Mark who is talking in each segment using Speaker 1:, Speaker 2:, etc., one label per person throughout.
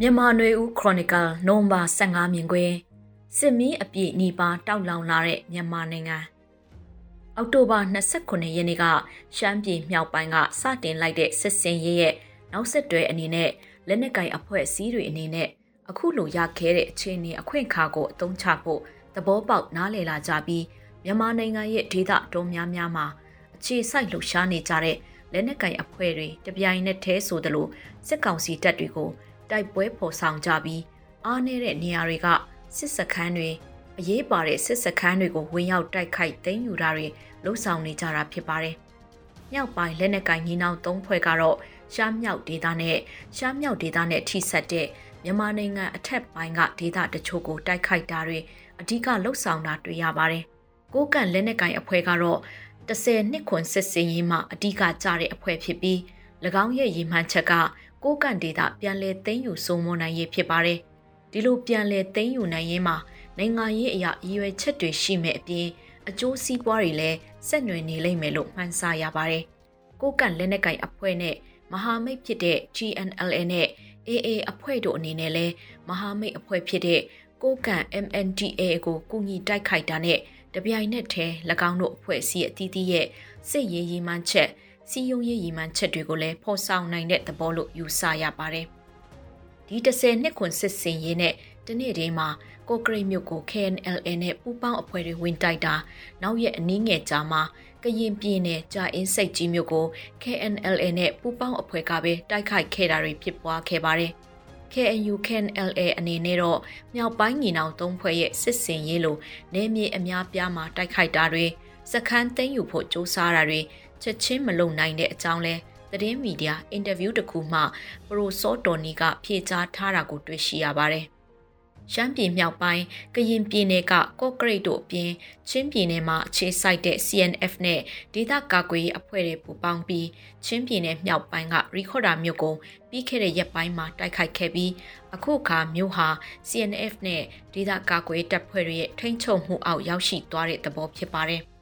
Speaker 1: မြန်မာနွေဦးခရိုနီကယ်နိုဝင်ဘာ15မြင်ကွင်းစစ်မီးအပြည့်နီပါတောက်လောင်လာတဲ့မြန်မာနိုင်ငံအောက်တိုဘာ29ရက်နေ့ကရှမ်းပြည်မြောက်ပိုင်းကစတင်လိုက်တဲ့စစ်စင်ရေးရဲ့နောက်ဆက်တွဲအနေနဲ့လက်နက်ကင်အဖွဲ့အစည်းတွေအနေနဲ့အခုလိုရခဲတဲ့အခြေအနေအခွင့်အခါကိုအသုံးချဖို့သဘောပေါက်နားလည်လာကြပြီးမြန်မာနိုင်ငံရဲ့ဒေသတုံးများများမှာအခြေစိုက်လှုပ်ရှားနေကြတဲ့လက်နက်ကင်အဖွဲ့တွေတပြိုင်နက်တည်းဆိုသလိုစစ်ကောင်စီတပ်တွေကို တိုက်ပွဲဖော်ဆောင်ကြပြီးအားနည်းတဲ့နေရာတွေကစစ်စခန်းတွေအရေးပါတဲ့စစ်စခန်းတွေကိုဝင်ရောက်တိုက်ခိုက်သိမ်းယူတာတွေလှုပ်ဆောင်နေကြတာဖြစ်ပါတယ်။မြောက်ပိုင်းလက်နက်ကင်ညီနောင်သုံးဖွဲ့ကတော့ရှားမြောက်ဒေသနဲ့ရှားမြောက်ဒေသနဲ့ထိစပ်တဲ့မြန်မာနိုင်ငံအထက်ပိုင်းကဒေသတချို့ကိုတိုက်ခိုက်တာတွေအဓိကလှုပ်ဆောင်တာတွေ့ရပါတယ်။ကိုကန့်လက်နက်ကင်အဖွဲ့ကတော့10နှစ်ခွန်စစ်စင်ရေးမှာအဓိကကြတဲ့အဖွဲ့ဖြစ်ပြီး၎င်းရဲ့ရည်မှန်းချက်က ကိုကန့်ဒေတာပြန်လည်သိမ်းယူစိုးမိုးနိုင်ရေးဖြစ်ပါတယ်။ဒီလိုပြန်လည်သိမ်းယူနိုင်ရေးမှာနိုင်ငံရေးအရာရည်ရွယ်ချက်တွေရှိမဲ့အပြင်အကျိုးစီးပွားတွေလည်းဆက်နွယ်နေလိမ့်မယ်လို့မှန်းဆရပါတယ်။ကိုကန့်လက်နက်ကင်အဖွဲ့နဲ့မဟာမိတ်ဖြစ်တဲ့ GNLA နဲ့ AA အဖွဲ့တို့အနေနဲ့လည်းမဟာမိတ်အဖွဲ့ဖြစ်တဲ့ကိုကန့် MNDA ကိုကူညီတိုက်ခိုက်တာနဲ့တပြိုင်နက်တည်း၎င်းတို့အဖွဲ့အစည်းအသီးသီးရဲ့စစ်ရေးရည်မှန်းချက် စီယုံရေးရည်မှန်းချက်တွေကိုလည်းဖော်ဆောင်နိုင်တဲ့သဘောလို့ယူဆရပါတယ်။ဒီ30နှစ်ခွန်စစ်စင်ရေးနဲ့တနေ့တည်းမှာကိုကရိတ်မြို့ကို KNLA နဲ့ပူးပေါင်းအဖွဲ့တွေဝင်တိုက်တာနောက်ရက်အနည်းငယ်ကြာမှာကရင်ပြည်နယ်ကြာအင်းစိတ်ကြီးမြို့ကို KNLA နဲ့ပူးပေါင်းအဖွဲ့ကပဲတိုက်ခိုက်ခဲ့တာတွေဖြစ်ပွားခဲ့ပါတယ်။ KNU KNLA အနေနဲ့တော့မြောက်ပိုင်းညီနောင်သုံးဖွဲ့ရဲ့စစ်စင်ရေးလိုနေမြေအများပြားမှာတိုက်ခိုက်တာတွေစခန်းသိမ်းယူဖို့စ조사တာတွေ ချက်ချင်းမလုံနိုင်တဲ့အကြောင်းလဲသတင်းမီဒီယာအင်တာဗျူးတစ်ခုမှပရိုစောတော်နီကဖြေကြားထားတာကိုတွေ့ရှိရပါတယ်။ရှမ်းပြည်မြောက်ပိုင်းကရင်ပြည်နယ်ကကော့ကရိတ်တို့အပြင်ချင်းပြည်နယ်မှာအခြေစိုက်တဲ့ CNF နဲ့ဒေသကာကွယ်ရေးအဖွဲ့တွေပူးပေါင်းပြီးချင်းပြည်နယ်မြောက်ပိုင်းကရီခေါ်ဒါမြို့ကိုပြီးခဲ့တဲ့ရက်ပိုင်းမှာတိုက်ခိုက်ခဲ့ပြီးအခုအခါမြို့ဟာ CNF နဲ့ဒေသကာကွယ်တပ်ဖွဲ့တွေရဲ့ထိန်းချုပ်မှုအောက်ရောက်ရှိသွားတဲ့သဘောဖြစ်ပါတယ်။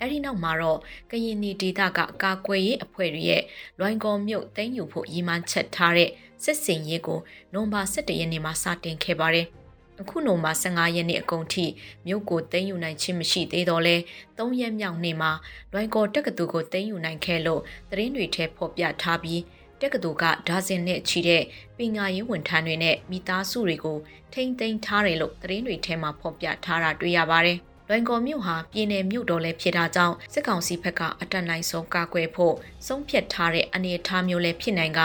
Speaker 1: အဲဒီနောက်မှာတော့ကရင်နီဒေသကကာကွယ်ရေးအဖွဲ့တွေရဲ့လွိုင်ကော်မြို့သိမ်းယူဖို့ရည်မှန်းချက်ထားတဲ့စစ်စင်ရေးကိုနိုဝင်ဘာ17ရက်နေ့မှာစတင်ခဲ့ပါတယ်။အခုနိုဝင်ဘာ15ရက်နေ့အကုန်ထိမြို့ကိုသိမ်းယူနိုင်ခြင်းမရှိသေးတော့လဲ၃ရက်မြောက်နေ့မှာလွိုင်ကော်တက္ကသိုလ်ကိုသိမ်းယူနိုင်ခဲ့လို့သတင်းတွေထဲဖော်ပြထားပြီးတက္ကသိုလ်ကဒါဇင်နဲ့ချီတဲ့ပညာရေးဝန်ထမ်းတွေနဲ့မိသားစုတွေကိုထိမ့်သိမ်းထားတယ်လို့သတင်းတွေထဲမှာဖော်ပြထားတာတွေ့ရပါတယ်။ လွိုင်ကော်မြို့ဟာပြည်내မြို့တော်လည်းဖြစ်တာကြောင့်စစ်ကောင်စီဘက်ကအတန်နိုင်ဆုံးကာကွယ်ဖို့ဆုံးဖြတ်ထားတဲ့အနေအထားမျိုးလည်းဖြစ်နိုင်က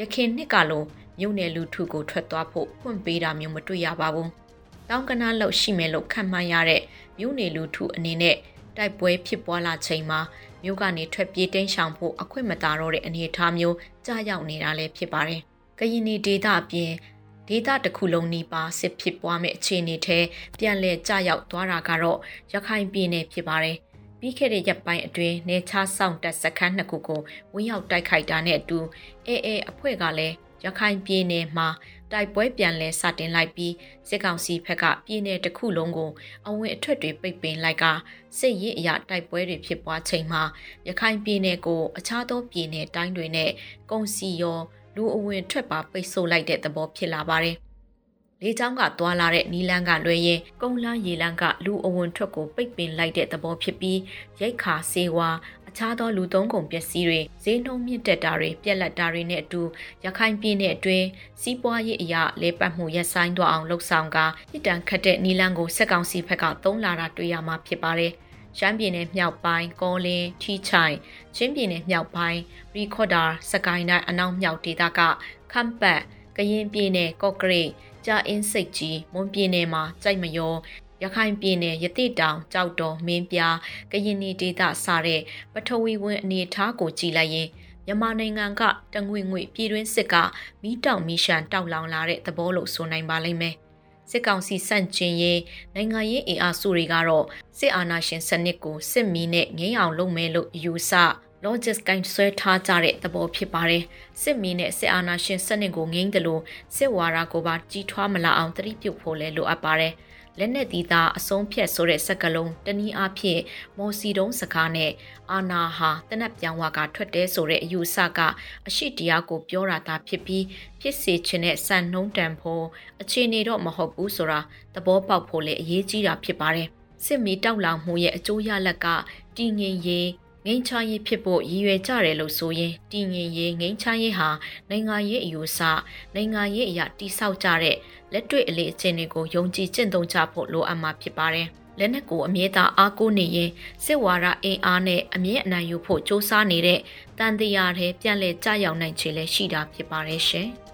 Speaker 1: ရခင်နှစ်ကလိုမြို့နယ်လူထုကိုထွက်သွားဖို့ဖွင့်ပေးတာမျိုးမတွေ့ရပါဘူး။တောင်ကနာလောက်ရှိမယ်လို့ခံမှန်းရတဲ့မြို့နယ်လူထုအနေနဲ့တိုက်ပွဲဖြစ်ပွားလာချိန်မှာမြို့ကနေထွက်ပြေးတိမ်းရှောင်ဖို့အခွင့်မသာတော့တဲ့အနေအထားမျိုးကြားရောက်နေတာလည်းဖြစ်ပါတယ်။ကရင်နီဒေသအပြင် ဒေသတစ်ခုလုံးနီးပါးစစ်ဖြစ်ပွားမဲ့အခြေအနေထဲပြန်လည်ကျရောက်သွားတာကတော့ရခိုင်ပြည်နယ်ဖြစ်ပါတယ်။ပြီးခဲ့တဲ့ရက်ပိုင်းအတွင်းနေချဆောင်တပ်စခန်းနှစ်ခုကိုဝင်းရောက်တိုက်ခိုက်တာနဲ့အတူအေအေအဖွဲ့ကလည်းရခိုင်ပြည်နယ်မှာတိုက်ပွဲပြန်လည်စတင်လိုက်ပြီးစစ်ကောင်စီဘက်ကပြည်နယ်တစ်ခုလုံးကိုအဝင်အထွက်တွေပိတ်ပင်လိုက်ကစစ်ရေးအရာတိုက်ပွဲတွေဖြစ်ပွားချိန်မှာရခိုင်ပြည်နယ်ကိုအခြားသောပြည်နယ်တိုင်းတွေနဲ့ကုန်စီရော လူအဝင်ထွက်ပါပိတ်ဆို့လိုက်တဲ့သဘောဖြစ်လာပါတယ်။လေကြောင်းကသွာလာတဲ့နီလန်းကလွှဲရင်ကုန်းလန်းရေလန်းကလူအဝင်ထွက်ကိုပိတ်ပင်လိုက်တဲ့သဘောဖြစ်ပြီးရိတ်ခါစေဝါအခြားသောလူသုံးကုန်ပစ္စည်းတွေဈေးနှုန်းမြင့်တက်တာတွေပြက်လက်တာတွေနဲ့အတူရခိုင်ပြည်နယ်အတွင်းစီးပွားရေးအရာလဲပတ်မှုရပ်ဆိုင်းသွားအောင်လှုပ်ဆောင်ကပြည်တံခတ်တဲ့နီလန်းကိုစက်ကောင်စီဘက်ကသုံးလာတာတွေ့ရမှာဖြစ်ပါတယ်။ ရှမ်းပြည်နယ်မြောက်ပိုင်းကောလင်းထီချိုင်ချင်းပြည်နယ်မြောက်ပိုင်းရီခေါ်ဒါစကိုင်းတိုင်းအနောက်မြောက်ဒေသကခမ်ပတ်ကရင်ပြည်နယ်ကော့ကရိတ်ကြာအင်းစိတ်ကြီးမွန်ပြည်နယ်မှာကြိုက်မယောရခိုင်ပြည်နယ်ရတိတောင်ကြောက်တော်မင်းပြားကရင်နီဒေသစတဲ့ပထဝီဝင်အနေထားကိုကြည်လိုက်ရင်မြန်မာနိုင်ငံကတငွေငွေပြည်တွင်းစစ်ကမီးတောင်မီးရှန်တောက်လောင်လာတဲ့သဘောလို့ဆိုနိုင်ပါလိမ့်မယ်။ စစ်ကောင်စီစန့်ကျင်ရေးနိုင်ငံရေးအင်အားစုတွေကတော့စစ်အာဏာရှင်စနစ်ကိုစစ်မီးနဲ့ငြိမ်းအောင်လုပ်မယ်လို့ယူဆ logic ကိုင်းဆွဲထားကြတဲ့သဘောဖြစ်ပါတယ်စစ်မီးနဲ့စစ်အာဏာရှင်စနစ်ကိုငြိမ်းတယ်လို့စစ်ဝါဒကိုပါကြီးထွားမလာအောင်တတိပြုတ်ဖို့လဲလိုအပ်ပါတယ် လက်နက်သီးသားအဆုံးဖြတ်ဆိုတဲ့စကားလုံးတနည်းအားဖြင့်မော်စီတုံးစကားနဲ့အာနာဟာတနက်ပြောင်ဝါကထွက်တဲ့ဆိုတဲ့အယူဆကအရှိတရားကိုပြောတာသာဖြစ်ပြီးဖြစ်စေခြင်းနဲ့စံနှုံးတန်ဖို့အခြေအနေတော့မဟုတ်ဘူးဆိုတာသဘောပေါက်ဖို့လည်းအရေးကြီးတာဖြစ်ပါတယ်စစ်မီတောက်လောင်မှုရဲ့အကျိုးရလက်ကတည်ငြိမ်ရေး ငိမ့်ချရေးဖြစ်ဖို့ရည်ရွယ်ကြတယ်လို့ဆိုရင်တည်ငြိမ်ရေးငိမ့်ချရေးဟာနိုင်ငံရေးအယူဆနိုင်ငံရေးအရာတိဆောက်ကြတဲ့လက်တွေ့အလေးအကျင့်တွေကိုယုံကြည်ကျင့်သုံးကြဖို့လိုအပ်မှာဖြစ်ပါတယ်။လက်နက်ကိုအမြဲတမ်းအားကိုးနေရင်စစ်ဝါဒအင်အားနဲ့အမြင့်အနိုင်ယူဖို့စ조사နေတဲ့တန်တရားတွေပြန်လည်ကြရောက်နိုင်ခြေလည်းရှိတာဖြစ်ပါတယ်ရှင်။